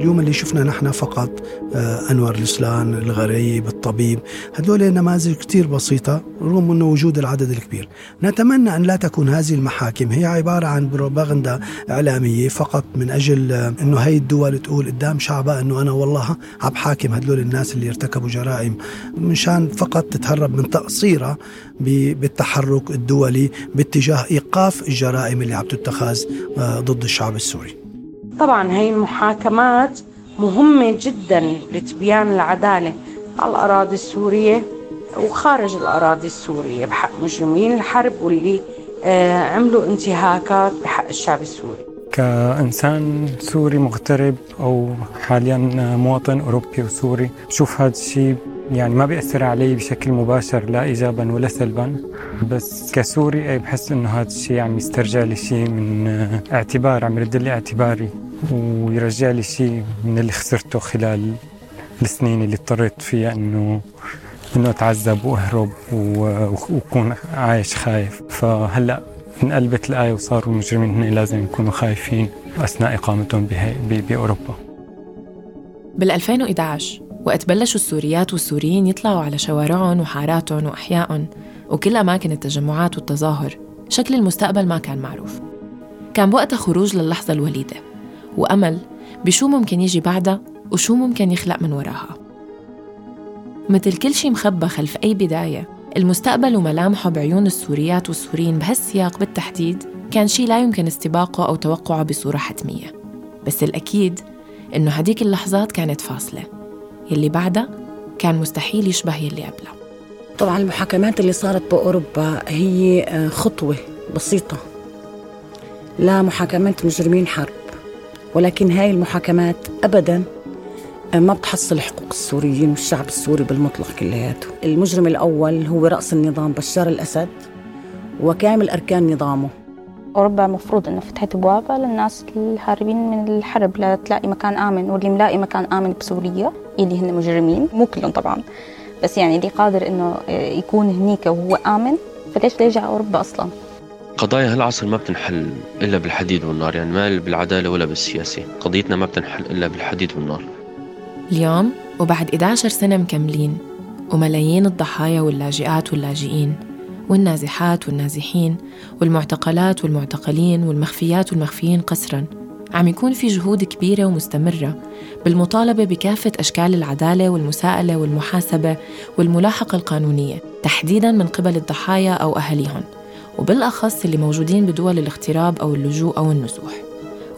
اليوم اللي شفنا نحن فقط آه، أنور الإسلام الغريب الطبيب هذول نماذج كثير بسيطة رغم أنه وجود العدد الكبير. نتمنى أن لا تكون هذه المحاكم هي عبارة عن بروباغندا إعلامية فقط من أجل آه، أنه هي الدول تقول قدام شعبها أنه أنا والله عم حاكم هذول الناس اللي ارتكبوا جرائم مشان فقط تتهرب من تقصيرها بالتحرك الدولي باتجاه إيقاف الجرائم اللي عم تتخذ آه، ضد الشعب السوري. طبعا هي المحاكمات مهمة جدا لتبيان العدالة على الأراضي السورية وخارج الأراضي السورية بحق مجرمين الحرب واللي آه، عملوا انتهاكات بحق الشعب السوري. كإنسان سوري مغترب أو حاليا مواطن أوروبي وسوري بشوف هذا الشيء يعني ما بيأثر علي بشكل مباشر لا إيجابا ولا سلبا. بس كسوري أي بحس إنه هذا الشيء عم يسترجع لي شيء من اعتبار عم يرد لي اعتباري. ويرجع لي شيء من اللي خسرته خلال السنين اللي اضطريت فيها إنه إنه أتعذب وأهرب وأكون عايش خايف. فهلأ انقلبت الآية وصاروا المجرمين هن لازم يكونوا خايفين أثناء إقامتهم بأوروبا. بال 2011 وقت بلشوا السوريات والسوريين يطلعوا على شوارعهم وحاراتهم وأحيائهم وكل أماكن التجمعات والتظاهر شكل المستقبل ما كان معروف. كان بوقتها خروج للحظة الوليدة. وأمل بشو ممكن يجي بعدها وشو ممكن يخلق من وراها. مثل كل شي مخبى خلف أي بداية المستقبل وملامحه بعيون السوريات والسوريين بهالسياق بالتحديد كان شي لا يمكن استباقه أو توقعه بصورة حتمية. بس الأكيد إنه هديك اللحظات كانت فاصلة. يلي بعدها كان مستحيل يشبه يلي قبلها. طبعا المحاكمات اللي صارت بأوروبا هي آه، خطوة بسيطة. لا محاكمة مجرمين حرب. ولكن هاي المحاكمات أبدا آه، ما بتحصل حقوق السوريين والشعب السوري بالمطلق كلياته. المجرم الأول هو رأس النظام بشار الأسد وكامل أركان نظامه. أوروبا مفروض إنه فتحت أبوابها للناس الهاربين من الحرب لتلاقي مكان آمن واللي ملاقي مكان آمن بسوريا اللي هن مجرمين مو كلهم طبعا. بس يعني اللي قادر إنه يكون هنيك وهو آمن فليش يرجع أوروبا أصلا؟ قضايا هالعصر ما بتنحل إلا بالحديد والنار يعني ما بالعدالة ولا بالسياسة. قضيتنا ما بتنحل إلا بالحديد والنار. اليوم وبعد 11 سنة مكملين وملايين الضحايا واللاجئات واللاجئين والنازحات والنازحين والمعتقلات والمعتقلين والمخفيات والمخفيين قسرا. عم يكون في جهود كبيرة ومستمرة بالمطالبة بكافة أشكال العدالة والمساءلة والمحاسبة والملاحقة القانونية تحديداً من قبل الضحايا أو أهاليهم. وبالأخص اللي موجودين بدول الاغتراب أو اللجوء أو النزوح.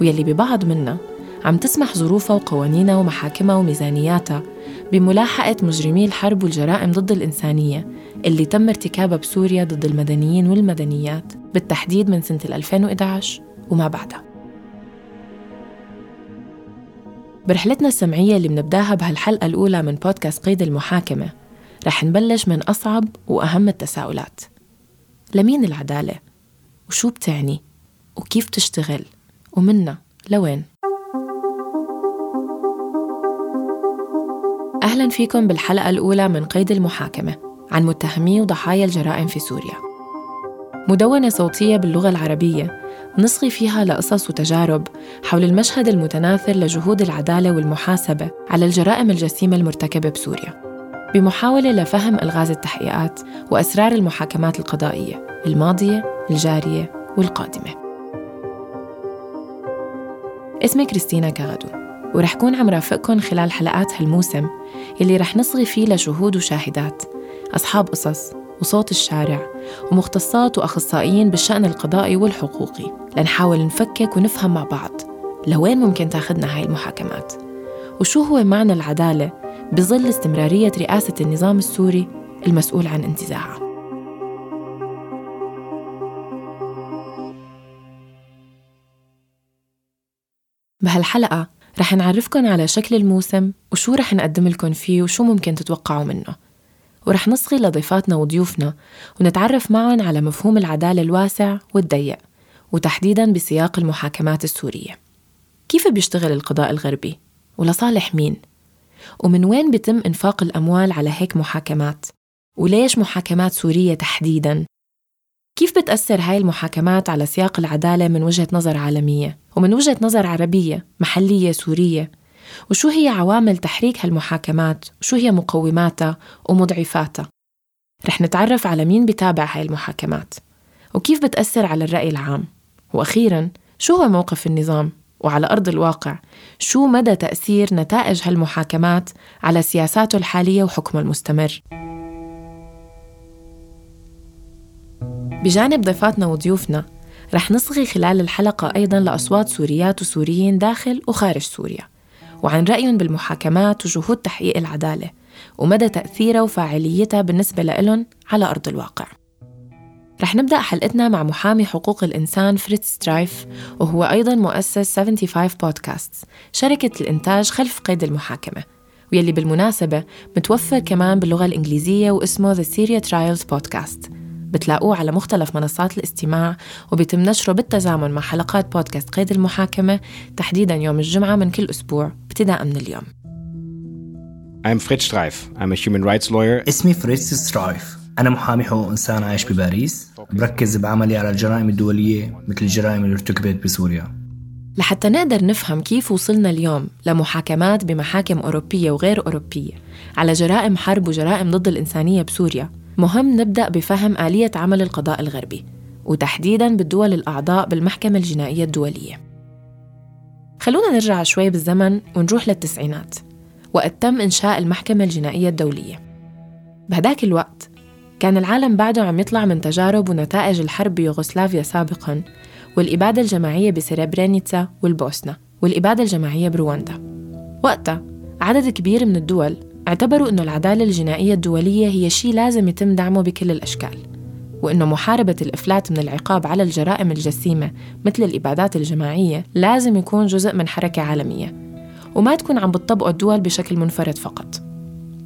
ويلي ببعض منا عم تسمح ظروفها وقوانينها ومحاكمها وميزانياتها بملاحقة مجرمي الحرب والجرائم ضد الإنسانية اللي تم ارتكابها بسوريا ضد المدنيين والمدنيات بالتحديد من سنة 2011 وما بعدها. برحلتنا السمعية اللي بنبداها بهالحلقة الأولى من بودكاست قيد المحاكمة رح نبلش من أصعب وأهم التساؤلات. لمين العدالة؟ وشو بتعني؟ وكيف تشتغل؟ ومنا لوين؟ أهلا فيكم بالحلقة الأولى من قيد المحاكمة عن متهمي وضحايا الجرائم في سوريا مدونة صوتية باللغة العربية نصغي فيها لقصص وتجارب حول المشهد المتناثر لجهود العدالة والمحاسبة على الجرائم الجسيمة المرتكبة بسوريا بمحاولة لفهم ألغاز التحقيقات وأسرار المحاكمات القضائية الماضية، الجارية والقادمة. اسمي كريستينا كاغدو ورح كون عم رافقكم خلال حلقات هالموسم يلي رح نصغي فيه لشهود وشاهدات أصحاب قصص وصوت الشارع ومختصات وأخصائيين بالشأن القضائي والحقوقي لنحاول نفكك ونفهم مع بعض لوين ممكن تاخدنا هاي المحاكمات؟ وشو هو معنى العدالة بظل استمرارية رئاسة النظام السوري المسؤول عن انتزاعها بهالحلقة رح نعرفكن على شكل الموسم وشو رح نقدم لكم فيه وشو ممكن تتوقعوا منه ورح نصغي لضيفاتنا وضيوفنا ونتعرف معهم على مفهوم العدالة الواسع والضيق وتحديداً بسياق المحاكمات السورية كيف بيشتغل القضاء الغربي؟ ولصالح مين؟ ومن وين بيتم إنفاق الأموال على هيك محاكمات؟ وليش محاكمات سورية تحديداً؟ كيف بتأثر هاي المحاكمات على سياق العدالة من وجهة نظر عالمية ومن وجهة نظر عربية محلية سورية؟ وشو هي عوامل تحريك هالمحاكمات؟ وشو هي مقوماتها ومضعفاتها؟ رح نتعرف على مين بتابع هاي المحاكمات. وكيف بتأثر على الرأي العام؟ وأخيراً شو هو موقف النظام؟ وعلى أرض الواقع شو مدى تأثير نتائج هالمحاكمات على سياساته الحالية وحكمه المستمر؟ بجانب ضيفاتنا وضيوفنا رح نصغي خلال الحلقة أيضا لأصوات سوريات وسوريين داخل وخارج سوريا وعن رأيهم بالمحاكمات وجهود تحقيق العدالة ومدى تأثيرها وفاعليتها بالنسبة لهم على أرض الواقع. رح نبدأ حلقتنا مع محامي حقوق الإنسان فريتز سترايف وهو أيضا مؤسس 75 بودكاست شركة الإنتاج خلف قيد المحاكمة ويلي بالمناسبة متوفر كمان باللغة الإنجليزية واسمه The Syria Trials Podcast بتلاقوه على مختلف منصات الاستماع وبيتم نشره بالتزامن مع حلقات بودكاست قيد المحاكمة تحديدا يوم الجمعة من كل أسبوع ابتداء من اليوم I'm Fritz Streif. I'm a human rights lawyer. اسمي فريتز سترايف أنا محامي حقوق إنسان عايش بباريس. بركز بعملي على الجرائم الدولية مثل الجرائم اللي ارتكبت بسوريا. لحتى نقدر نفهم كيف وصلنا اليوم لمحاكمات بمحاكم أوروبية وغير أوروبية على جرائم حرب وجرائم ضد الإنسانية بسوريا مهم نبدأ بفهم آلية عمل القضاء الغربي وتحديداً بالدول الأعضاء بالمحكمة الجنائية الدولية. خلونا نرجع شوي بالزمن ونروح للتسعينات وقت تم إنشاء المحكمة الجنائية الدولية. بهداك الوقت كان العالم بعده عم يطلع من تجارب ونتائج الحرب بيوغوسلافيا سابقاً والإبادة الجماعية بسريبرينيتسا والبوسنة والإبادة الجماعية برواندا. وقتها عدد كبير من الدول اعتبروا أنه العدالة الجنائية الدولية هي شيء لازم يتم دعمه بكل الأشكال وأنه محاربة الإفلات من العقاب على الجرائم الجسيمة مثل الإبادات الجماعية لازم يكون جزء من حركة عالمية وما تكون عم بتطبقه الدول بشكل منفرد فقط.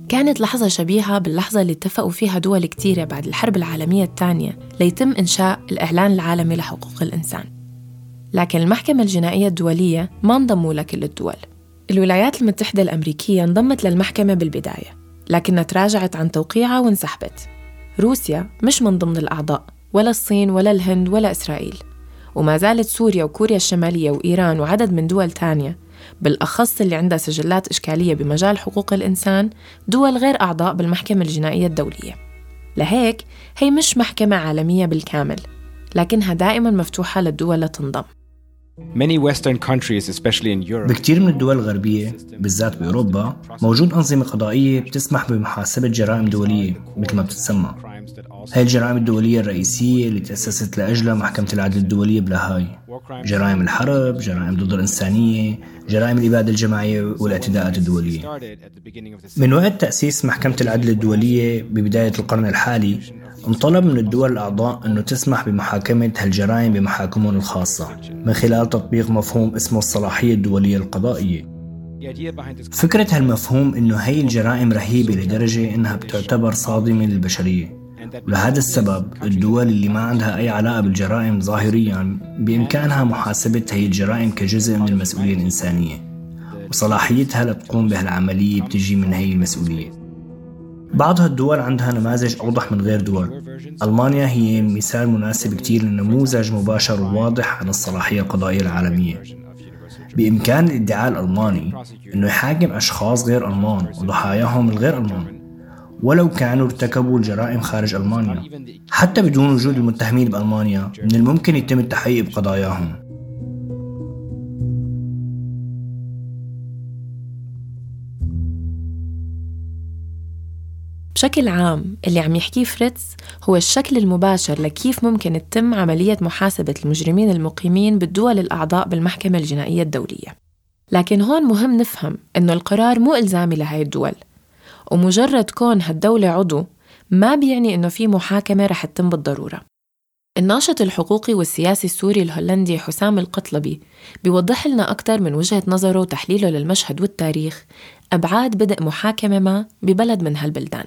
كانت لحظة شبيهة باللحظة اللي اتفقوا فيها دول كتيرة بعد الحرب العالمية الثانية ليتم إنشاء الإعلان العالمي لحقوق الإنسان. لكن المحكمة الجنائية الدولية ما انضموا لكل الدول. الولايات المتحدة الأمريكية انضمت للمحكمة بالبداية لكنها تراجعت عن توقيعها وانسحبت. روسيا مش من ضمن الأعضاء ولا الصين ولا الهند ولا إسرائيل. وما زالت سوريا وكوريا الشمالية وإيران وعدد من دول تانية بالأخص اللي عندها سجلات إشكالية بمجال حقوق الإنسان دول غير أعضاء بالمحكمة الجنائية الدولية. لهيك هي مش محكمة عالمية بالكامل لكنها دائما مفتوحة للدول لتنضم بكتير من الدول الغربية بالذات بأوروبا موجود أنظمة قضائية بتسمح بمحاسبة جرائم دولية مثل ما بتتسمى. هاي الجرائم الدولية الرئيسية اللي تأسست لأجلها محكمة العدل الدولية بلاهاي. جرائم الحرب، جرائم ضد الإنسانية، جرائم الإبادة الجماعية والإعتداءات الدولية. من وقت تأسيس محكمة العدل الدولية ببداية القرن الحالي انطلب من الدول الأعضاء أنه تسمح بمحاكمة هالجرائم بمحاكمهم الخاصة من خلال تطبيق مفهوم اسمه الصلاحية الدولية القضائية. فكرة هالمفهوم أنه هي الجرائم رهيبة لدرجة أنها بتعتبر صادمة للبشرية. ولهذا السبب الدول اللي ما عندها أي علاقة بالجرائم ظاهريا بإمكانها محاسبة هي الجرائم كجزء من المسؤولية الإنسانية. وصلاحيتها لتقوم بهالعملية بتجي من هي المسؤولية. بعض هالدول عندها نماذج أوضح من غير دول. ألمانيا هي مثال مناسب كتير لنموذج مباشر وواضح عن الصلاحية القضائية العالمية. بإمكان الادعاء الألماني أنه يحاكم أشخاص غير ألمان وضحاياهم الغير ألمان. ولو كانوا ارتكبوا الجرائم خارج ألمانيا حتى بدون وجود المتهمين بألمانيا من الممكن يتم التحقيق بقضاياهم. بشكل عام اللي عم يحكيه فريتز هو الشكل المباشر لكيف ممكن تتم عملية محاسبة المجرمين المقيمين بالدول الأعضاء بالمحكمة الجنائية الدولية. لكن هون مهم نفهم إنه القرار مو إلزامي لهاي الدول ومجرد كون هالدولة عضو ما بيعني إنه في محاكمة رح تتم بالضرورة. الناشط الحقوقي والسياسي السوري الهولندي حسام القطلبي بيوضح لنا أكثر من وجهة نظره وتحليله للمشهد والتاريخ أبعاد بدء محاكمة ما ببلد من هالبلدان.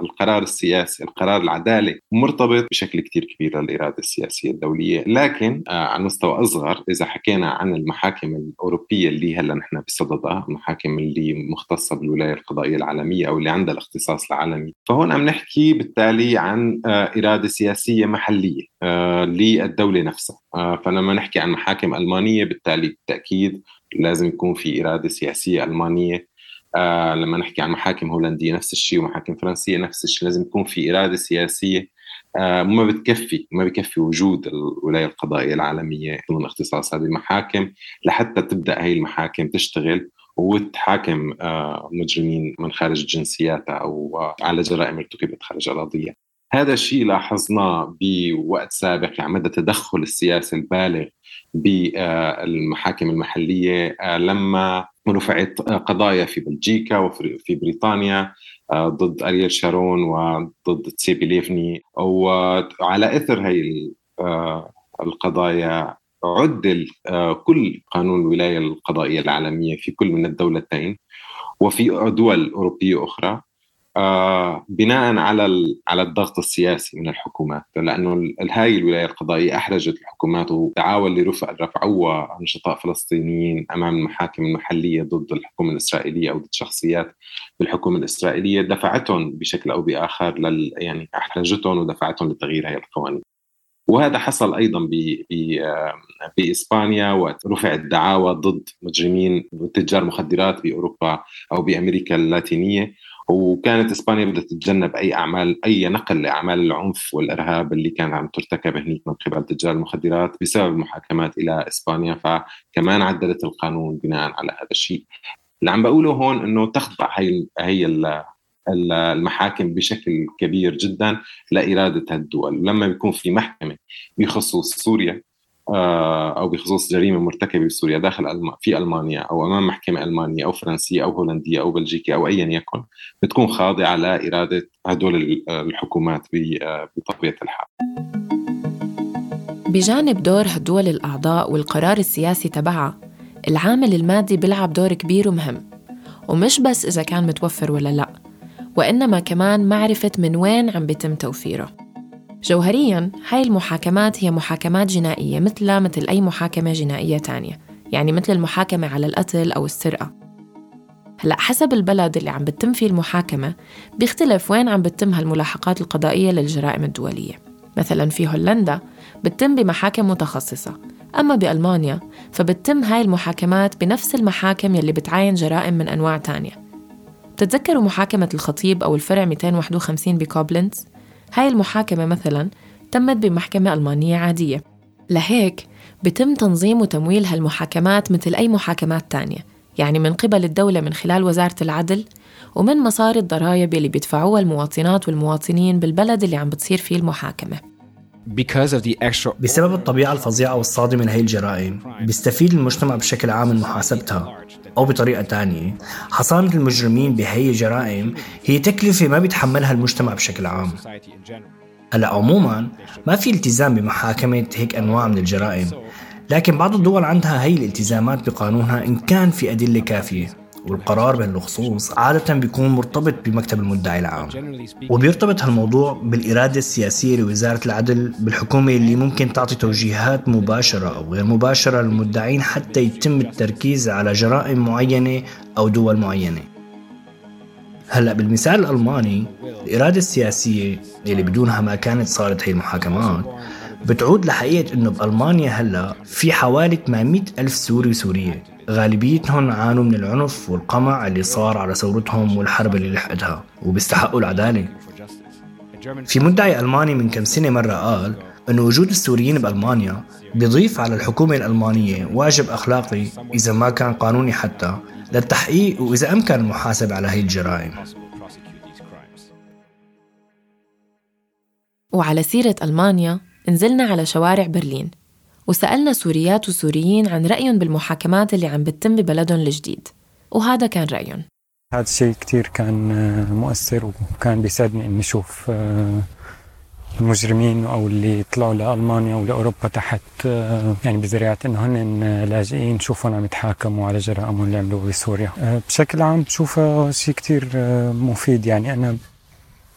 القرار السياسي القرار العدالي مرتبط بشكل كتير كبير للإرادة السياسية الدولية. لكن آه، على مستوى أصغر إذا حكينا عن المحاكم الأوروبية اللي هلا نحن بصددها المحاكم اللي مختصة بالولاية القضائية العالمية أو اللي عندها الاختصاص العالمي فهون عم نحكي بالتالي عن آه، إرادة سياسية محلية آه، للدولة نفسها. فلما نحكي عن محاكم ألمانية بالتالي بالتأكيد لازم يكون في إرادة سياسية ألمانية آه لما نحكي عن محاكم هولندية نفس الشيء ومحاكم فرنسية نفس الشيء لازم يكون في إرادة سياسية. آه ما بتكفي ما بكفي وجود الولاية القضائية العالمية ضمن اختصاص هذه المحاكم لحتى تبدأ هي المحاكم تشتغل. وتحاكم آه مجرمين من خارج جنسياتها أو آه على جرائم ارتكبت خارج أراضيها. هذا الشيء لاحظناه بوقت سابق يعني مدى تدخل السياسي البالغ بالمحاكم المحلية. آه، لما رفعت قضايا في بلجيكا وفي بريطانيا آه، ضد اريل شارون وضد تسيبي ليفني. وعلى إثر هي آه، القضايا عدل كل قانون الولاية القضائية العالمية في كل من الدولتين. وفي دول أوروبية أخرى. آه بناء على على الضغط السياسي من الحكومات لأنه هاي الولاية القضائية أحرجت الحكومات وتعاون لرفع رفعوا نشطاء فلسطينيين أمام المحاكم المحلية ضد الحكومة الإسرائيلية أو ضد شخصيات بالحكومة الإسرائيلية دفعتهم بشكل أو بآخر لل يعني أحرجتهم ودفعتهم لتغيير هاي القوانين. وهذا حصل أيضا آه، بإسبانيا وقت رفعت دعاوى ضد مجرمين وتجار مخدرات بأوروبا أو بأمريكا اللاتينية وكانت إسبانيا بدها تتجنب أي أعمال أي نقل لأعمال العنف والإرهاب اللي كان عم ترتكب هنيك من قبل تجار المخدرات بسبب المحاكمات إلى إسبانيا فكمان عدلت القانون بناء على هذا الشيء. اللي عم بقوله هون إنه تخضع هي هي المحاكم بشكل كبير جدا لإرادة الدول لما بيكون في محكمة بخصوص سوريا أو بخصوص جريمة مرتكبة بسوريا داخل. في ألمانيا أو أمام محكمة ألمانية أو فرنسية أو هولندية أو بلجيكية أو ايا يكن بتكون خاضعة لاراده هدول الحكومات آه، بطبيعة الحال. بجانب دور هدول الأعضاء والقرار السياسي تبعها العامل المادي بيلعب دور كبير ومهم ومش بس إذا كان متوفر ولا لا وإنما كمان معرفة من وين عم بيتم توفيره جوهرياً هاي المحاكمات هي محاكمات جنائية مثلها مثل أي محاكمة جنائية تانية. يعني مثل المحاكمة على القتل أو السرقة. هلأ حسب البلد اللي عم بتتم فيه المحاكمة بيختلف وين عم بتتم هالملاحقات القضائية للجرائم الدولية. مثلا في هولندا بتتم بمحاكم متخصصة. أما بألمانيا فبتتم هاي المحاكمات بنفس المحاكم يلي بتعاين جرائم من أنواع تانية. بتتذكروا محاكمة الخطيب أو الفرع 251 بكوبلنز هاي المحاكمة مثلا تمت بمحكمة ألمانية عادية. لهيك بتم تنظيم وتمويل هالمحاكمات مثل أي محاكمات تانية يعني من قبل الدولة من خلال وزارة العدل ومن مصاري الضرائب اللي بيدفعوها المواطنات والمواطنين بالبلد اللي عم بتصير فيه المحاكمة. بسبب الطبيعة الفظيعة والصادمة لهي الجرائم بيستفيد المجتمع بشكل عام من محاسبتها. أو بطريقة تانية حصانة المجرمين بهي الجرائم هي تكلفة ما بيتحملها المجتمع بشكل عام. هلأ عموما ما في التزام بمحاكمة هيك أنواع من الجرائم لكن بعض الدول عندها هي الالتزامات بقانونها إن كان في أدلة كافية. والقرار بهالخصوص عادة بيكون مرتبط بمكتب المدعي العام. وبيرتبط هالموضوع بالإرادة السياسية لوزارة العدل بالحكومة اللي ممكن تعطي توجيهات مباشرة أو غير مباشرة للمدعين حتى يتم التركيز على جرائم معينة أو دول معينة. هلأ بالمثال الألماني الإرادة السياسية اللي بدونها ما كانت صارت هي المحاكمات بتعود لحقيقة إنه بألمانيا هلأ في حوالي 800 ألف سوري وسورية. غالبيتهم عانوا من العنف والقمع اللي صار على ثورتهم والحرب اللي لحقتها وبيستحقوا العدالة. في مدعي ألماني من كم سنة مرة قال أن وجود السوريين بألمانيا بيضيف على الحكومة الألمانية واجب أخلاقي إذا ما كان قانوني حتى للتحقيق وإذا أمكن المحاسبة على هي الجرائم. وعلى سيرة ألمانيا نزلنا على شوارع برلين. وسألنا سوريات وسوريين عن رأيهم بالمحاكمات اللي عم بتتم ببلدهم الجديد. وهذا كان رأيهم. هذا الشيء كتير كان آه، مؤثر وكان بيساعدني إني أشوف آه، المجرمين أو اللي طلعوا لألمانيا ولأوروبا تحت آه، يعني بذريعة انه هن لاجئين نشوفهم عم يتحاكموا على جرائمهم اللي عملوها بسوريا. بشكل عام بشوفه شيء كتير مفيد. يعني أنا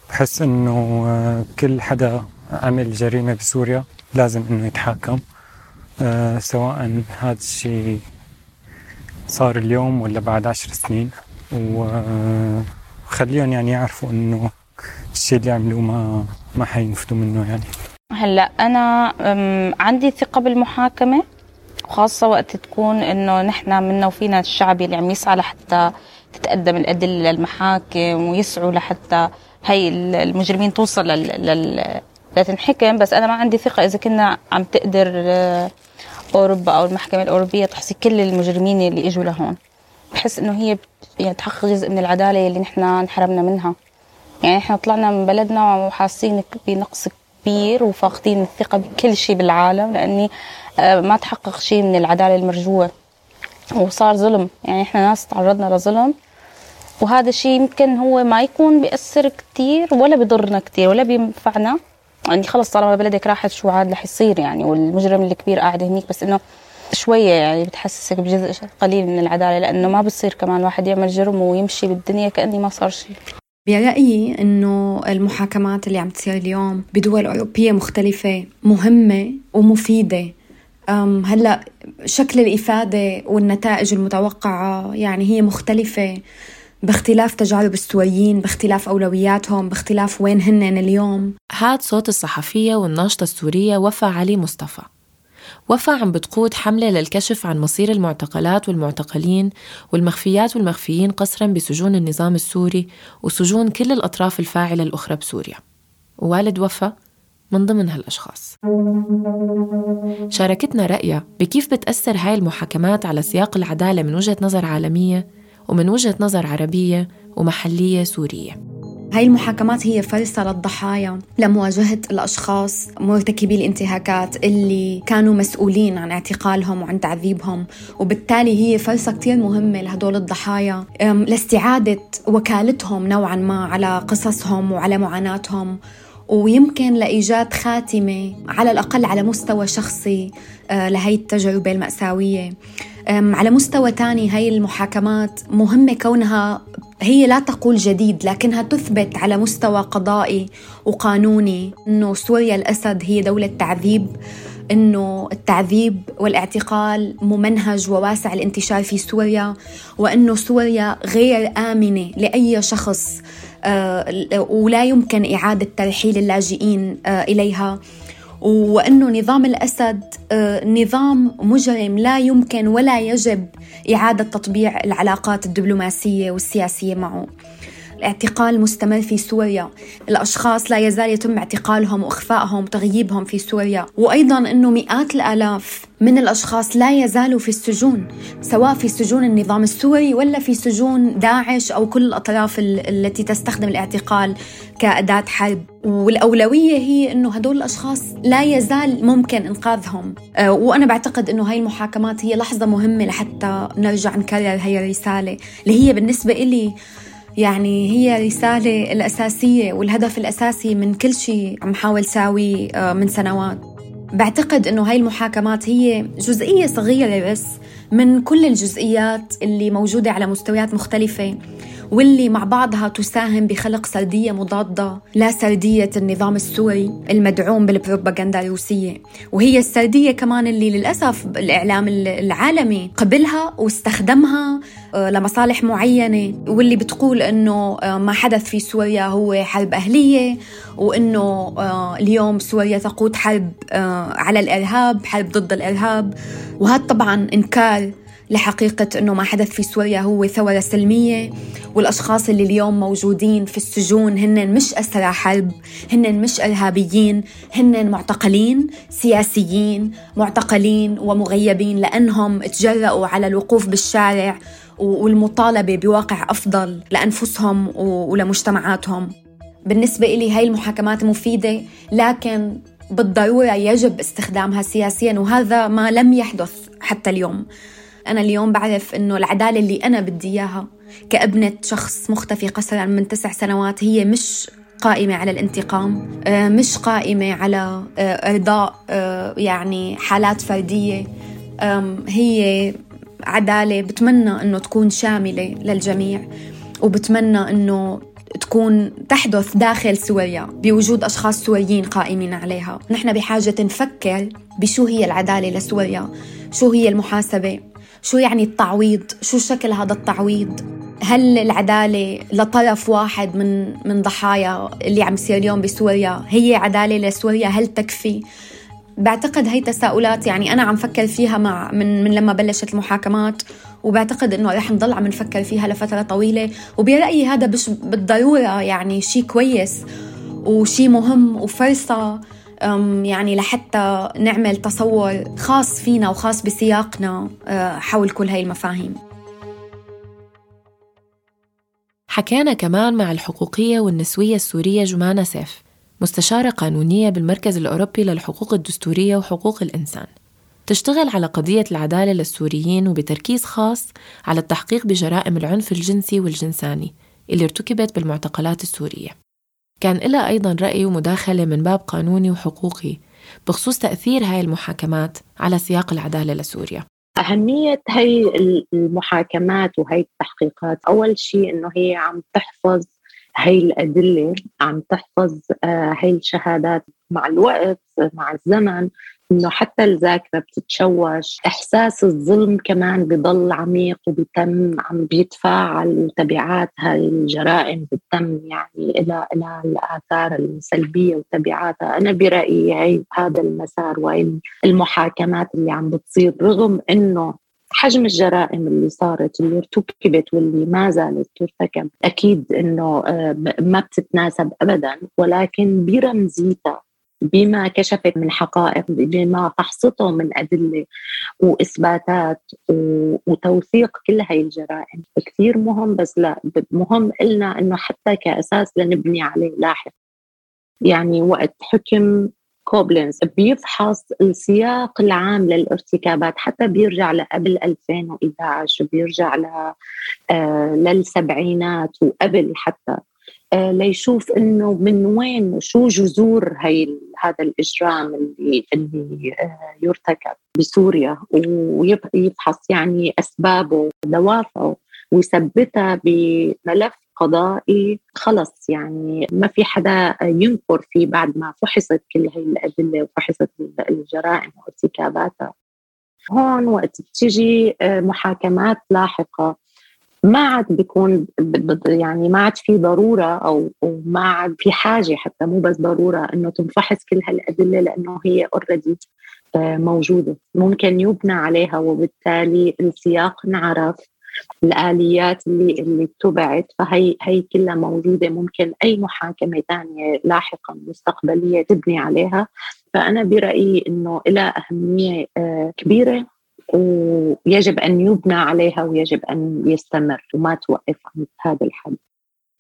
بحس آه، كل حدا عمل جريمة بسوريا لازم إنه يتحاكم. آه، سواء هذا الشيء صار اليوم ولا بعد عشر سنين. وخليهم يعني يعرفوا إنه الشيء اللي عملوه ما ما حينفذوا منه يعني. هلأ أنا عندي ثقة بالمحاكمة وخاصة وقت تكون إنه نحن منا وفينا الشعبي اللي عم يسعى لحتى تتقدم الأدلة للمحاكم ويسعوا لحتى هي المجرمين توصل لل, لل... لتنحكم بس أنا ما عندي ثقة إذا كنا عم تقدر آه، أوروبا أو المحكمة الأوروبية تحصي كل المجرمين اللي إجوا لهون. بحس إنه هي يعني تحقق جزء من العدالة اللي نحن انحرمنا منها. يعني إحنا طلعنا من بلدنا وحاسين بنقص كبير وفاقدين الثقة بكل شيء بالعالم لأني آه، ما تحقق شيء من العدالة المرجوة. وصار ظلم. يعني إحنا ناس تعرضنا لظلم. وهذا الشيء يمكن هو ما يكون بيأثر كتير ولا بضرنا كتير ولا بينفعنا. يعني خلص طالما بلدك راحت شو عاد رح يصير يعني؟ والمجرم الكبير قاعد هنيك بس إنه شوية يعني بتحسسك بجزء قليل من العدالة لأنه ما بصير كمان واحد يعمل جرم ويمشي بالدنيا كأني ما صار شيء برأيي إنه المحاكمات اللي عم تصير اليوم بدول أوروبية مختلفة مهمة ومفيدة. هلأ شكل الإفادة والنتائج المتوقعة يعني هي مختلفة. باختلاف تجارب السوريين باختلاف أولوياتهم باختلاف وين هن اليوم. هاد صوت الصحفية والناشطة السورية وفا علي مصطفى. وفا عم بتقود حملة للكشف عن مصير المعتقلات والمعتقلين والمخفيات والمخفيين قسرا بسجون النظام السوري وسجون كل الأطراف الفاعلة الأخرى بسوريا. ووالد وفا من ضمن هالأشخاص. شاركتنا رأيها بكيف بتأثر هاي المحاكمات على سياق العدالة من وجهة نظر عالمية ومن وجهة نظر عربية ومحلية سورية. هاي المحاكمات هي فرصة للضحايا لمواجهة الأشخاص مرتكبي الانتهاكات اللي كانوا مسؤولين عن اعتقالهم وعن تعذيبهم. وبالتالي هي فرصة كتير مهمة لهدول الضحايا. لاستعادة وكالتهم نوعا ما على قصصهم وعلى معاناتهم. ويمكن لإيجاد خاتمة على الأقل على مستوى شخصي آه، لهي التجربة المأساوية. على مستوى تاني هاي المحاكمات مهمة كونها هي لا تقول جديد لكنها تثبت على مستوى قضائي وقانوني إنه سوريا الأسد هي دولة تعذيب إنه التعذيب والاعتقال ممنهج وواسع الانتشار في سوريا وإنه سوريا غير آمنة لأي شخص ولا يمكن إعادة ترحيل اللاجئين آه، إليها. وأنه نظام الأسد آه، نظام مجرم لا يمكن ولا يجب إعادة تطبيع العلاقات الدبلوماسية والسياسية معه. الاعتقال مستمر في سوريا. الأشخاص لا يزال يتم اعتقالهم وإخفائهم وتغييبهم في سوريا. وأيضا أنه مئات الآلاف من الأشخاص لا يزالوا في السجون سواء في سجون النظام السوري ولا في سجون داعش أو كل الأطراف التي تستخدم الاعتقال كأداة حرب. والأولوية هي أنه هدول الأشخاص لا يزال ممكن إنقاذهم. آه، وأنا بعتقد أنه هاي المحاكمات هي لحظة مهمة لحتى نرجع نكرر هي الرسالة اللي هي بالنسبة إلي يعني هي رسالة الأساسية والهدف الأساسي من كل شيء عم حاول ساوي آه، من سنوات. بعتقد إنه هاي المحاكمات هي جزئية صغيرة بس من كل الجزئيات اللي موجودة على مستويات مختلفة واللي مع بعضها تساهم بخلق سردية مضادة لسرديه النظام السوري المدعوم بالبروباغندا الروسية. وهي السردية كمان اللي للأسف الإعلام العالمي قبلها واستخدمها آه، لمصالح معينة واللي بتقول إنه آه، ما حدث في سوريا هو حرب أهلية وإنه آه، اليوم سوريا تقود حرب على الإرهاب حرب ضد الإرهاب. وهذا طبعا إنكار لحقيقة أنه ما حدث في سوريا هو ثورة سلمية والأشخاص اللي اليوم موجودين في السجون هن مش أسرى حرب هن مش إرهابيين هن معتقلين سياسيين معتقلين ومغيبين لأنهم تجرأوا على الوقوف بالشارع والمطالبة بواقع أفضل لأنفسهم ولمجتمعاتهم. بالنسبة إلي هاي المحاكمات مفيدة لكن بالضرورة يجب استخدامها سياسيا وهذا ما لم يحدث حتى اليوم. أنا اليوم بعرف إنه العدالة اللي أنا بدي إياها كابنة شخص مختفي قسرا من تسع سنوات هي مش قائمة على الانتقام آه، مش قائمة على آه، إرضاء آه، يعني حالات فردية هي عدالة بتمنى أنه تكون شاملة للجميع وبتمنى أنه تكون تحدث داخل سوريا بوجود أشخاص سوريين قائمين عليها. نحن بحاجة نفكر بشو هي العدالة لسوريا شو هي المحاسبة. شو يعني التعويض؟ شو شكل هذا التعويض؟ هل العدالة لطرف واحد من من ضحايا اللي عم يصير اليوم بسوريا هي عدالة لسوريا؟ هل تكفي؟ بعتقد هي تساؤلات يعني أنا عم فكر فيها مع من, من لما بلشت المحاكمات وبعتقد إنه رح نضل عم نفكر فيها لفترة طويلة وبرأيي هذا مش بالضرورة يعني شيء كويس وشيء مهم وفرصة يعني لحتى نعمل تصور خاص فينا وخاص بسياقنا أه، حول كل هاي المفاهيم. حكينا كمان مع الحقوقية والنسوية السورية جمانة سيف مستشارة قانونية بالمركز الأوروبي للحقوق الدستورية وحقوق الإنسان. تشتغل على قضية العدالة للسوريين وبتركيز خاص على التحقيق بجرائم العنف الجنسي والجنساني اللي ارتكبت بالمعتقلات السورية. كان لها أيضا رأي ومداخلة من باب قانوني وحقوقي بخصوص تأثير هاي المحاكمات على سياق العدالة لسوريا. أهمية هي المحاكمات وهي التحقيقات أول شيء إنه هي عم تحفظ هي الأدلة عم تحفظ آه، هي الشهادات مع الوقت مع الزمن. إنه حتى الذاكرة بتتشوش. إحساس الظلم كمان بضل عميق وبتم عم بيتفاعل وتبعات هاي الجرائم بتم يعني إلى إلى الآثار السلبية وتبعاتها. أنا برأيي هي هذا المسار وهي المحاكمات اللي عم بتصير رغم إنه حجم الجرائم اللي صارت اللي ارتكبت واللي ما زالت ترتكب أكيد إنه آه، ما بتتناسب ابدا. ولكن برمزيتها بما كشفت من حقائق بما فحصته من أدلة وإثباتات وتوثيق كل هاي الجرائم. كثير مهم بس لا مهم إلنا أنه حتى كأساس لنبني عليه لاحق. يعني وقت حكم كوبلنز بيفحص السياق العام للارتكابات حتى بيرجع لقبل 2011 بيرجع ل آه للسبعينات وقبل حتى. ليشوف إنه من وين شو جذور هي هذا الإجرام اللي اللي آه، يرتكب بسوريا ويفحص يعني أسبابه دوافعه ويثبتها بملف قضائي خلص. يعني ما في حدا ينكر فيه بعد ما فحصت كل هي الأدلة وفحصت الجرائم وارتكاباتها. هون وقت بتيجي آه، محاكمات لاحقة. ما عاد بيكون يعني ما عاد في ضرورة أو ما عاد في حاجة حتى مو بس ضرورة إنه تنفحص كل هالأدلة لأنه هي اوريدي آه، موجودة. ممكن يبنى عليها وبالتالي السياق انعرف. الآليات اللي اللي اتبعت فهي هي كلها موجودة. ممكن أي محاكمة ثانية لاحقا مستقبلية تبني عليها. فأنا برأيي إنه لها أهمية آه، كبيرة. ويجب أن يبنى عليها ويجب أن يستمر وما توقف عند هذا الحد.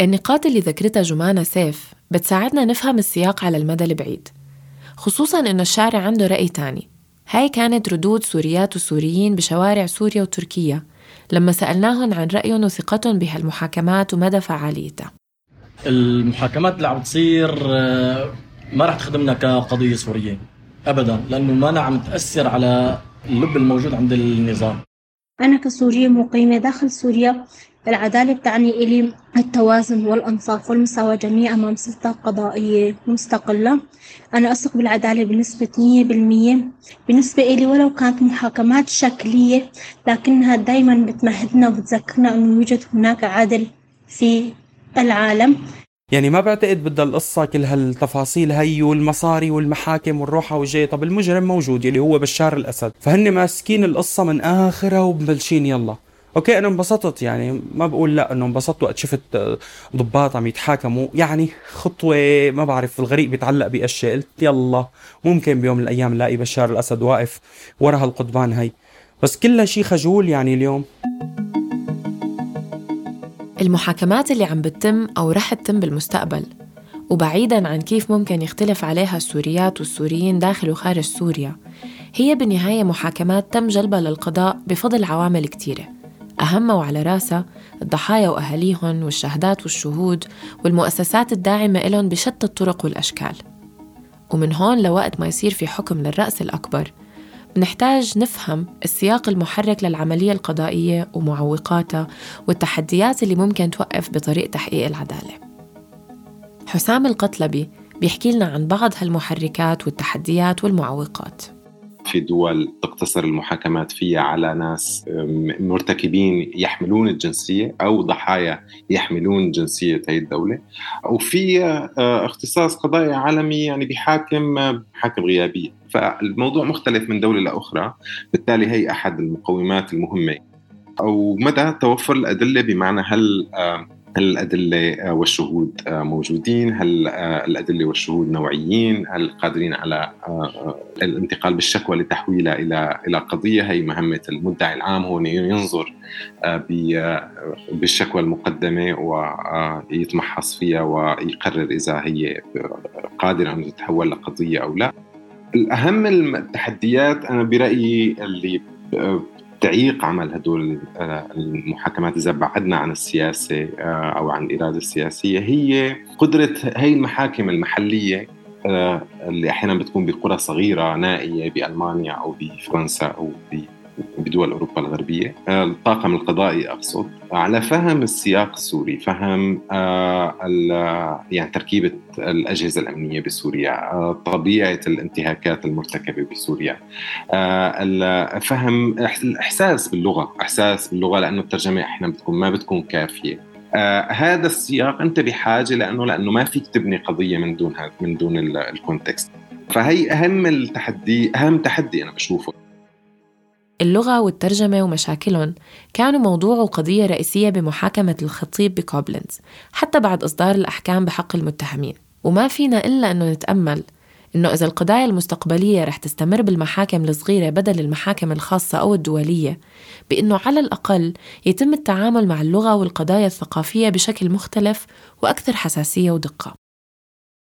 النقاط اللي ذكرتها جمانة سيف بتساعدنا نفهم السياق على المدى البعيد خصوصا إنه الشارع عنده رأي تاني. هاي كانت ردود سوريات وسوريين بشوارع سوريا وتركيا لما سألناهم عن رأيهم وثقتهم بهالمحاكمات ومدى فعاليتها. المحاكمات اللي عم تصير آه، ما رح تخدمنا كقضية سورية أبدا لأنه ما عم تأثر على اللب الموجود عند النظام. أنا كسورية مقيمة داخل سوريا العدالة بتعني إلي التوازن والإنصاف والمساواة جميعا أمام سلطة قضائية مستقلة. أنا أثق بالعدالة بنسبة مية بالمية. بالنسبة إلي ولو كانت محاكمات شكلية لكنها دايما بتمهدنا وبتذكرنا أنه يوجد هناك عدل في العالم. يعني ما بعتقد بدها القصة كل هالتفاصيل هي والمصاري والمحاكم والروحة والجاي. طب المجرم موجود اللي هو بشار الأسد. فهن ماسكين القصة من آخرها ومبلشين يلا. أوكي أنا انبسطت يعني. ما بقول لا انه انبسطت وقت شفت ضباط عم يتحاكموا. يعني خطوة ما بعرف الغريق بيتعلق بأشياء. قلت يلا ممكن بيوم من الأيام نلاقي بشار الأسد واقف ورا هالقضبان هي. بس كلها شيء خجول يعني اليوم. المحاكمات اللي عم بتتم أو رح تتم بالمستقبل وبعيداً عن كيف ممكن يختلف عليها السوريات والسوريين داخل وخارج سوريا هي بالنهاية محاكمات تم جلبها للقضاء بفضل عوامل كتيرة أهمها وعلى راسها الضحايا وأهاليهم والشهادات والشهود والمؤسسات الداعمة إلهم بشتى الطرق والأشكال. ومن هون لوقت ما يصير في حكم للرأس الأكبر نحتاج نفهم السياق المحرك للعملية القضائية ومعوقاتها والتحديات اللي ممكن توقف بطريق تحقيق العدالة. حسام القطلبي بيحكي لنا عن بعض هالمحركات والتحديات والمعوقات. في دول تقتصر المحاكمات فيها على ناس مرتكبين يحملون الجنسية أو ضحايا يحملون جنسية هذه الدولة. وفي آه، اختصاص قضائي عالمي يعني بحاكم حاكم غيابية. فالموضوع مختلف من دولة لأخرى. بالتالي هي أحد المقومات المهمة. أو مدى توفر الأدلة بمعنى هل هل الأدلة والشهود موجودين؟ هل الأدلة والشهود نوعيين؟ هل قادرين على الانتقال بالشكوى لتحويلها إلى إلى قضية؟ هي مهمة المدعي العام هو ينظر بالشكوى المقدمة ويتمحص فيها ويقرر إذا هي قادرة أن تتحول لقضية أو لا. الأهم التحديات أنا برأيي اللي تعيق عمل هدول آه، المحاكمات إذا بعدنا عن السياسة آه، أو عن الإرادة السياسية هي قدرة هي المحاكم المحلية آه، اللي أحيانا بتكون بقرى صغيرة نائية بألمانيا أو بفرنسا أو بدول أوروبا الغربية. آه، الطاقم القضائي أقصد على فهم السياق السوري فهم آه، يعني تركيبة الأجهزة الأمنية بسوريا آه، طبيعة الانتهاكات المرتكبة بسوريا. فهم الإحساس باللغة إحساس باللغة لأنه الترجمة أحيانا بتكون ما بتكون كافية. آه هذا السياق أنت بحاجة لأنه لأنه ما فيك تبني قضية من دون من دون الكونتكست. فهي أهم التحدي أهم تحدي أنا بشوفه. اللغة والترجمة ومشاكلهم. كانوا موضوع وقضية رئيسية بمحاكمة الخطيب بكوبلنز حتى بعد إصدار الأحكام بحق المتهمين. وما فينا إلا أنه نتأمل إنه إذا القضايا المستقبلية رح تستمر بالمحاكم الصغيرة بدل المحاكم الخاصة أو الدولية بإنه على الأقل يتم التعامل مع اللغة والقضايا الثقافية بشكل مختلف وأكثر حساسية ودقة.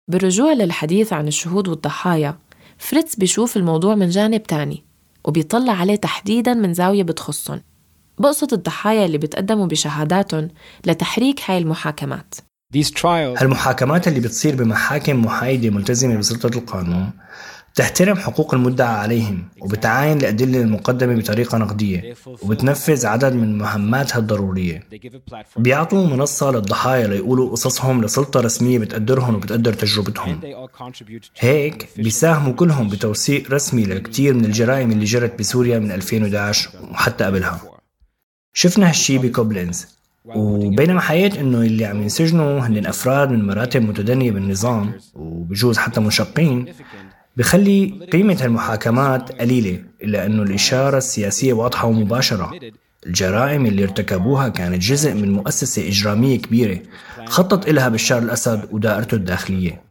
بالرجوع للحديث عن الشهود والضحايا فريتز بيشوف الموضوع من جانب تاني. وبيطلع عليه تحديدا من زاوية بتخصهم. بقصد الضحايا اللي بتقدموا بشهاداتهم لتحريك هاي المحاكمات. هالمحاكمات اللي بتصير بمحاكم محايدة ملتزمة بسلطة القانون تحترم حقوق المدعى عليهم وبتعاين الأدلة المقدمة بطريقة نقدية وبتنفذ عدد من مهماتها الضرورية. بيعطوا منصة للضحايا ليقولوا قصصهم لسلطة رسمية بتقدرهم وبتقدر تجربتهم. هيك بيساهموا كلهم بتوثيق رسمي لكتير من الجرائم اللي جرت بسوريا من 2011 وحتى قبلها. شفنا هالشي بكوبلينز. وبينما حياة إنه اللي عم ينسجنوا هن أفراد من مراتب متدنية بالنظام وبجوز حتى منشقين بخلي قيمة المحاكمات قليلة إلا أنه الإشارة السياسية واضحة ومباشرة. الجرائم اللي ارتكبوها كانت جزء من مؤسسة إجرامية كبيرة خطط إلها بشار الأسد ودائرته الداخلية.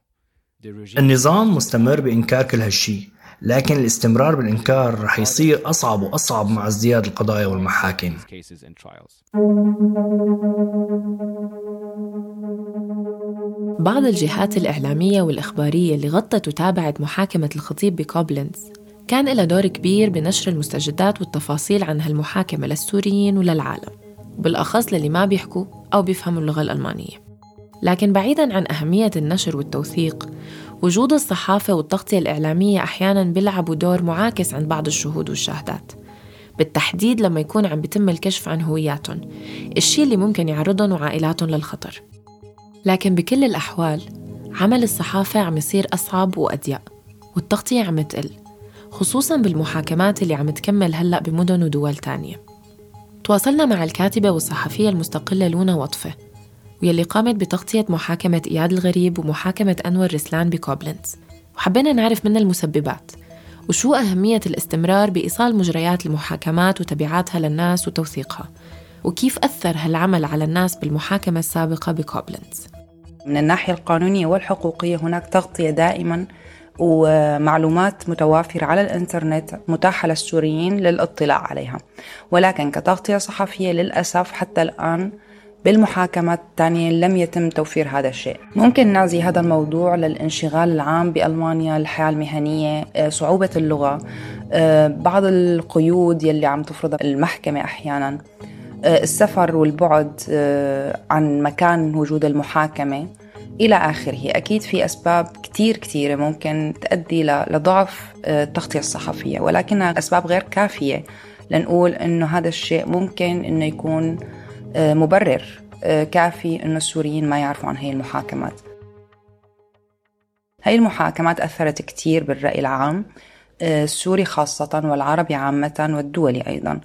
النظام مستمر بإنكار كل هالشي لكن الاستمرار بالإنكار رح يصير أصعب وأصعب مع ازدياد القضايا والمحاكم. بعض الجهات الإعلامية والإخبارية اللي غطت وتابعت محاكمة الخطيب بكوبلنز كان لها دور كبير بنشر المستجدات والتفاصيل عن هالمحاكمة للسوريين وللعالم بالأخص للي ما بيحكوا أو بيفهموا اللغة الألمانية. لكن بعيداً عن أهمية النشر والتوثيق وجود الصحافة والتغطية الإعلامية أحياناً بيلعبوا دور معاكس عند بعض الشهود والشاهدات بالتحديد لما يكون عم بيتم الكشف عن هوياتهم الشيء اللي ممكن يعرضهم وعائلاتهم للخطر. لكن بكل الأحوال عمل الصحافة عم يصير أصعب وأضيق والتغطية عم تقل خصوصا بالمحاكمات اللي عم تكمل هلأ بمدن ودول تانية. تواصلنا مع الكاتبة والصحفية المستقلة لونا وطفة ويلي قامت بتغطية محاكمة إياد الغريب ومحاكمة أنور رسلان بكوبلنز. وحبينا نعرف منها المسببات وشو أهمية الاستمرار بإيصال مجريات المحاكمات وتبعاتها للناس وتوثيقها. وكيف أثر هالعمل على الناس بالمحاكمة السابقة بكوبلنز من الناحية القانونية والحقوقية هناك تغطية دائما ومعلومات متوافرة على الإنترنت متاحة للسوريين للاطلاع عليها. ولكن كتغطية صحفية للأسف حتى الآن بالمحاكمات الثانية لم يتم توفير هذا الشيء. ممكن نعزي هذا الموضوع للانشغال العام بألمانيا الحياة المهنية آه، صعوبة اللغة آه، بعض القيود يلي عم تفرضها المحكمة أحيانا. السفر والبعد عن مكان وجود المحاكمة إلى آخره. أكيد في أسباب كتير كتيرة ممكن تؤدي لضعف التغطية الصحفية ولكنها أسباب غير كافية لنقول إنه هذا الشيء ممكن إنه يكون مبرر آه، كافي إنه السوريين ما يعرفوا عن هي المحاكمات. هاي المحاكمات أثرت كتير بالرأي العام آه، السوري خاصة والعربي عامة والدولي أيضا. آه،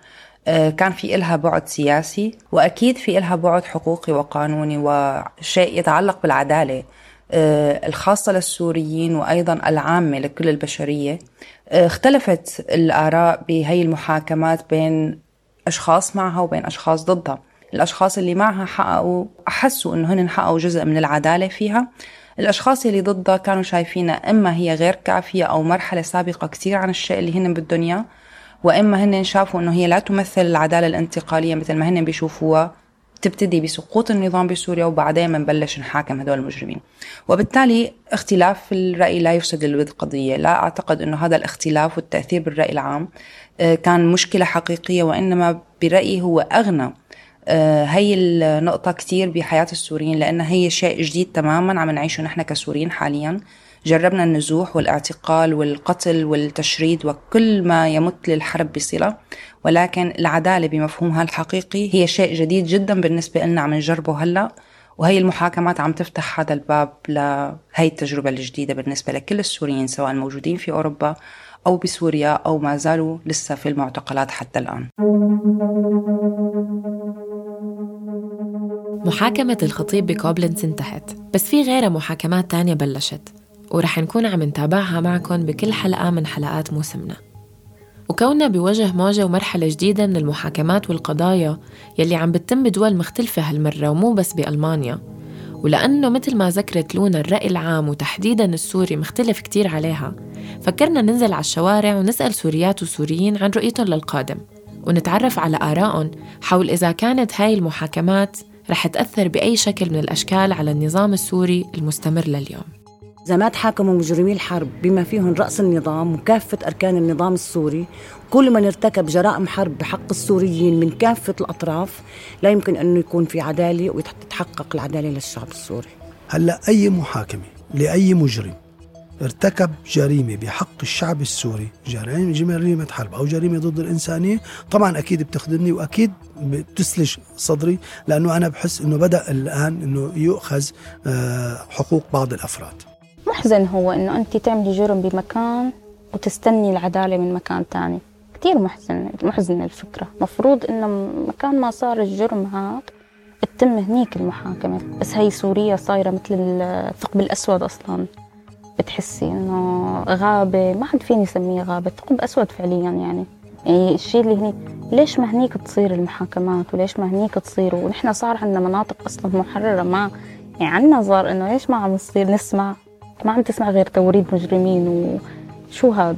كان في إلها بعد سياسي وأكيد في إلها بعد حقوقي وقانوني وشيء يتعلق بالعدالة آه، الخاصة للسوريين وأيضا العامة لكل البشرية. اختلفت الآراء بهي المحاكمات بين أشخاص معها وبين أشخاص ضدها. الأشخاص اللي معها حققوا أحسوا أنه هن حققوا جزء من العدالة فيها. الأشخاص اللي ضدها كانوا شايفينها إما هي غير كافية أو مرحلة سابقة كتير عن الشيء اللي هن بدهم إياه وإما هن شافوا إنه هي لا تمثل العدالة الانتقالية مثل ما هن بيشوفوها تبتدي بسقوط النظام بسوريا وبعدين بنبلش نحاكم هدول المجرمين. وبالتالي اختلاف الرأي لا يفسد للود قضية. لا أعتقد أنه هذا الاختلاف والتأثير بالرأي العام آه، كان مشكلة حقيقية وإنما برأيي هو أغنى آه، هي النقطة كتير بحياة السوريين لأنها هي شيء جديد تماما عم نعيشه نحن كسوريين حاليا. جربنا النزوح والاعتقال والقتل والتشريد وكل ما يمت للحرب بصلة ولكن العدالة بمفهومها الحقيقي هي شيء جديد جدا بالنسبة لنا عم نجربه هلأ وهي المحاكمات عم تفتح هذا الباب لهي التجربة الجديدة بالنسبة لكل السوريين سواء موجودين في أوروبا أو بسوريا أو ما زالوا لسه في المعتقلات حتى الآن. محاكمة الخطيب بكوبلنز انتهت بس في غيرها محاكمات تانية بلشت. ورح نكون عم نتابعها معكم بكل حلقة من حلقات موسمنا. وكوننا بوجه موجة ومرحلة جديدة من المحاكمات والقضايا يلي عم بتتم بدول مختلفة هالمرة ومو بس بألمانيا. ولأنه مثل ما ذكرت لونا الرأي العام وتحديدا السوري مختلف كتير عليها فكرنا ننزل على الشوارع ونسأل سوريات وسوريين عن رؤيتهم للقادم. ونتعرف على آرائهم حول إذا كانت هاي المحاكمات رح تأثر بأي شكل من الأشكال على النظام السوري المستمر لليوم. إذا ما تحاكموا مجرمي الحرب بما فيهم رأس النظام وكافة أركان النظام السوري كل من ارتكب جرائم حرب بحق السوريين من كافة الأطراف لا يمكن أنه يكون في عدالة وتتحقق العدالة للشعب السوري. هلأ أي محاكمة لأي مجرم ارتكب جريمة بحق الشعب السوري جريمة جريمة حرب أو جريمة ضد الإنسانية طبعا أكيد بتخدمني وأكيد بتسلج صدري لأنه أنا بحس أنه بدأ الآن أنه يؤخذ آه، حقوق بعض الأفراد. محزن هو أنه أنت تعملي جرم بمكان وتستني العدالة من مكان تاني. كتير محزن محزنة الفكرة. مفروض أنه مكان ما صار الجرم هذا تتم هنيك المحاكمة. بس هي سوريا صايرة مثل الثقب الأسود أصلاً. بتحسي إنه غابة ما حد فيني اسميه غابة ثقب أسود فعليا يعني. يعني الشيء اللي هني ليش ما هنيك تصير المحاكمات؟ وليش ما هنيك تصير؟ ونحن صار عندنا مناطق أصلا محررة ما يعني عندنا صار إنه ليش ما عم نصير نسمع. ما عم تسمع غير توريد مجرمين وشو هاد؟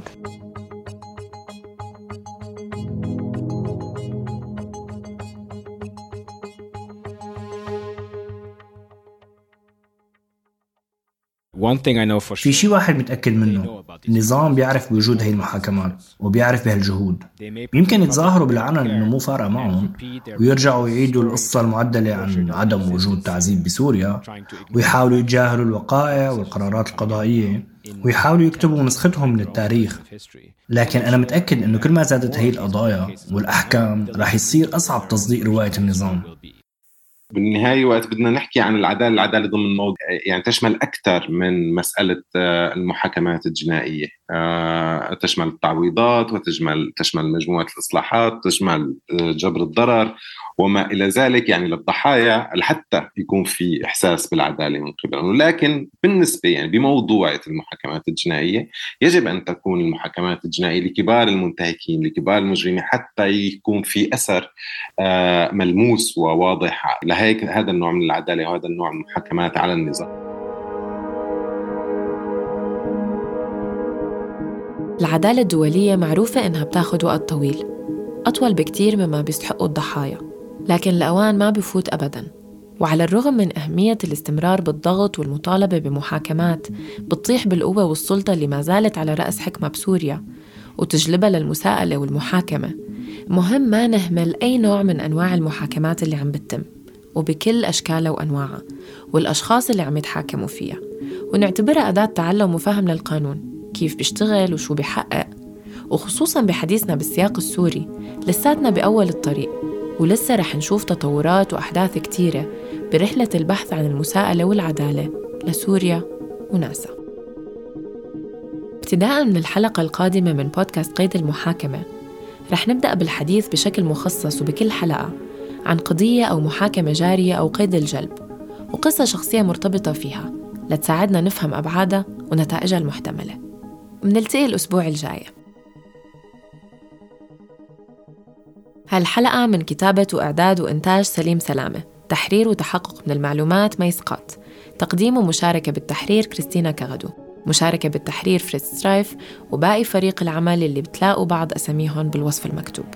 في شيء واحد متأكد منه النظام بيعرف بوجود هي المحاكمات وبيعرف بهالجهود. يمكن يتظاهروا بالعلن إنه مو فارقة معهم ويرجعوا يعيدوا القصة المعدلة عن عدم وجود تعذيب بسوريا ويحاولوا يتجاهلوا الوقائع والقرارات القضائية ويحاولوا يكتبوا نسختهم من التاريخ لكن أنا متأكد أنه كل ما زادت هي القضايا والأحكام رح يصير أصعب تصديق رواية النظام. بالنهاية وقت بدنا نحكي عن العدالة العدالة ضمن موضوع يعني تشمل أكثر من مسألة آه، المحاكمات الجنائية. آه، تشمل التعويضات وتشمل تشمل مجموعة الإصلاحات تشمل آه، جبر الضرر. وما إلى ذلك يعني للضحايا لحتى يكون في إحساس بالعدالة من قبلهم لكن بالنسبة يعني بموضوعه المحاكمات الجنائية يجب أن تكون المحاكمات الجنائية لكبار المنتهكين لكبار المجرمين حتى يكون في أثر آه، ملموس وواضح لهيك هذا النوع من العدالة وهذا النوع من المحاكمات على النظام. العدالة الدولية معروفة إنها بتاخد وقت طويل أطول بكتير مما بيستحقوا الضحايا. لكن الأوان ما بفوت أبداً. وعلى الرغم من أهمية الاستمرار بالضغط والمطالبة بمحاكمات بتطيح بالقوة والسلطة اللي ما زالت على رأس حكمة بسوريا وتجلبها للمساءلة والمحاكمة. مهم ما نهمل أي نوع من أنواع المحاكمات اللي عم بتتم وبكل أشكالها وأنواعها والأشخاص اللي عم يتحاكموا فيها. ونعتبرها أداة تعلم وفهم للقانون كيف بيشتغل وشو بيحقق. وخصوصا بحديثنا بالسياق السوري لساتنا بأول الطريق ولسه رح نشوف تطورات وأحداث كتيرة برحلة البحث عن المساءلة والعدالة لسوريا وناسا. ابتداء من الحلقة القادمة من بودكاست قيد المحاكمة رح نبدأ بالحديث بشكل مخصص وبكل حلقة عن قضية أو محاكمة جارية أو قيد الجلب وقصة شخصية مرتبطة فيها لتساعدنا نفهم أبعادها ونتائجها المحتملة. منلتقي الأسبوع الجاي. هالحلقة من كتابة وإعداد وإنتاج سليم سلامة. تحرير وتحقق من المعلومات ميسقات تقديم ومشاركة بالتحرير كريستينا كغدو مشاركة بالتحرير فريد سترايف. وباقي فريق العمل اللي بتلاقوا بعض أساميهم بالوصف المكتوب.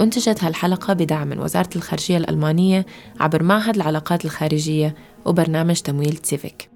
أنتجت هالحلقة بدعم من وزارة الخارجية الألمانية عبر معهد العلاقات الخارجية وبرنامج تمويل تسيفيك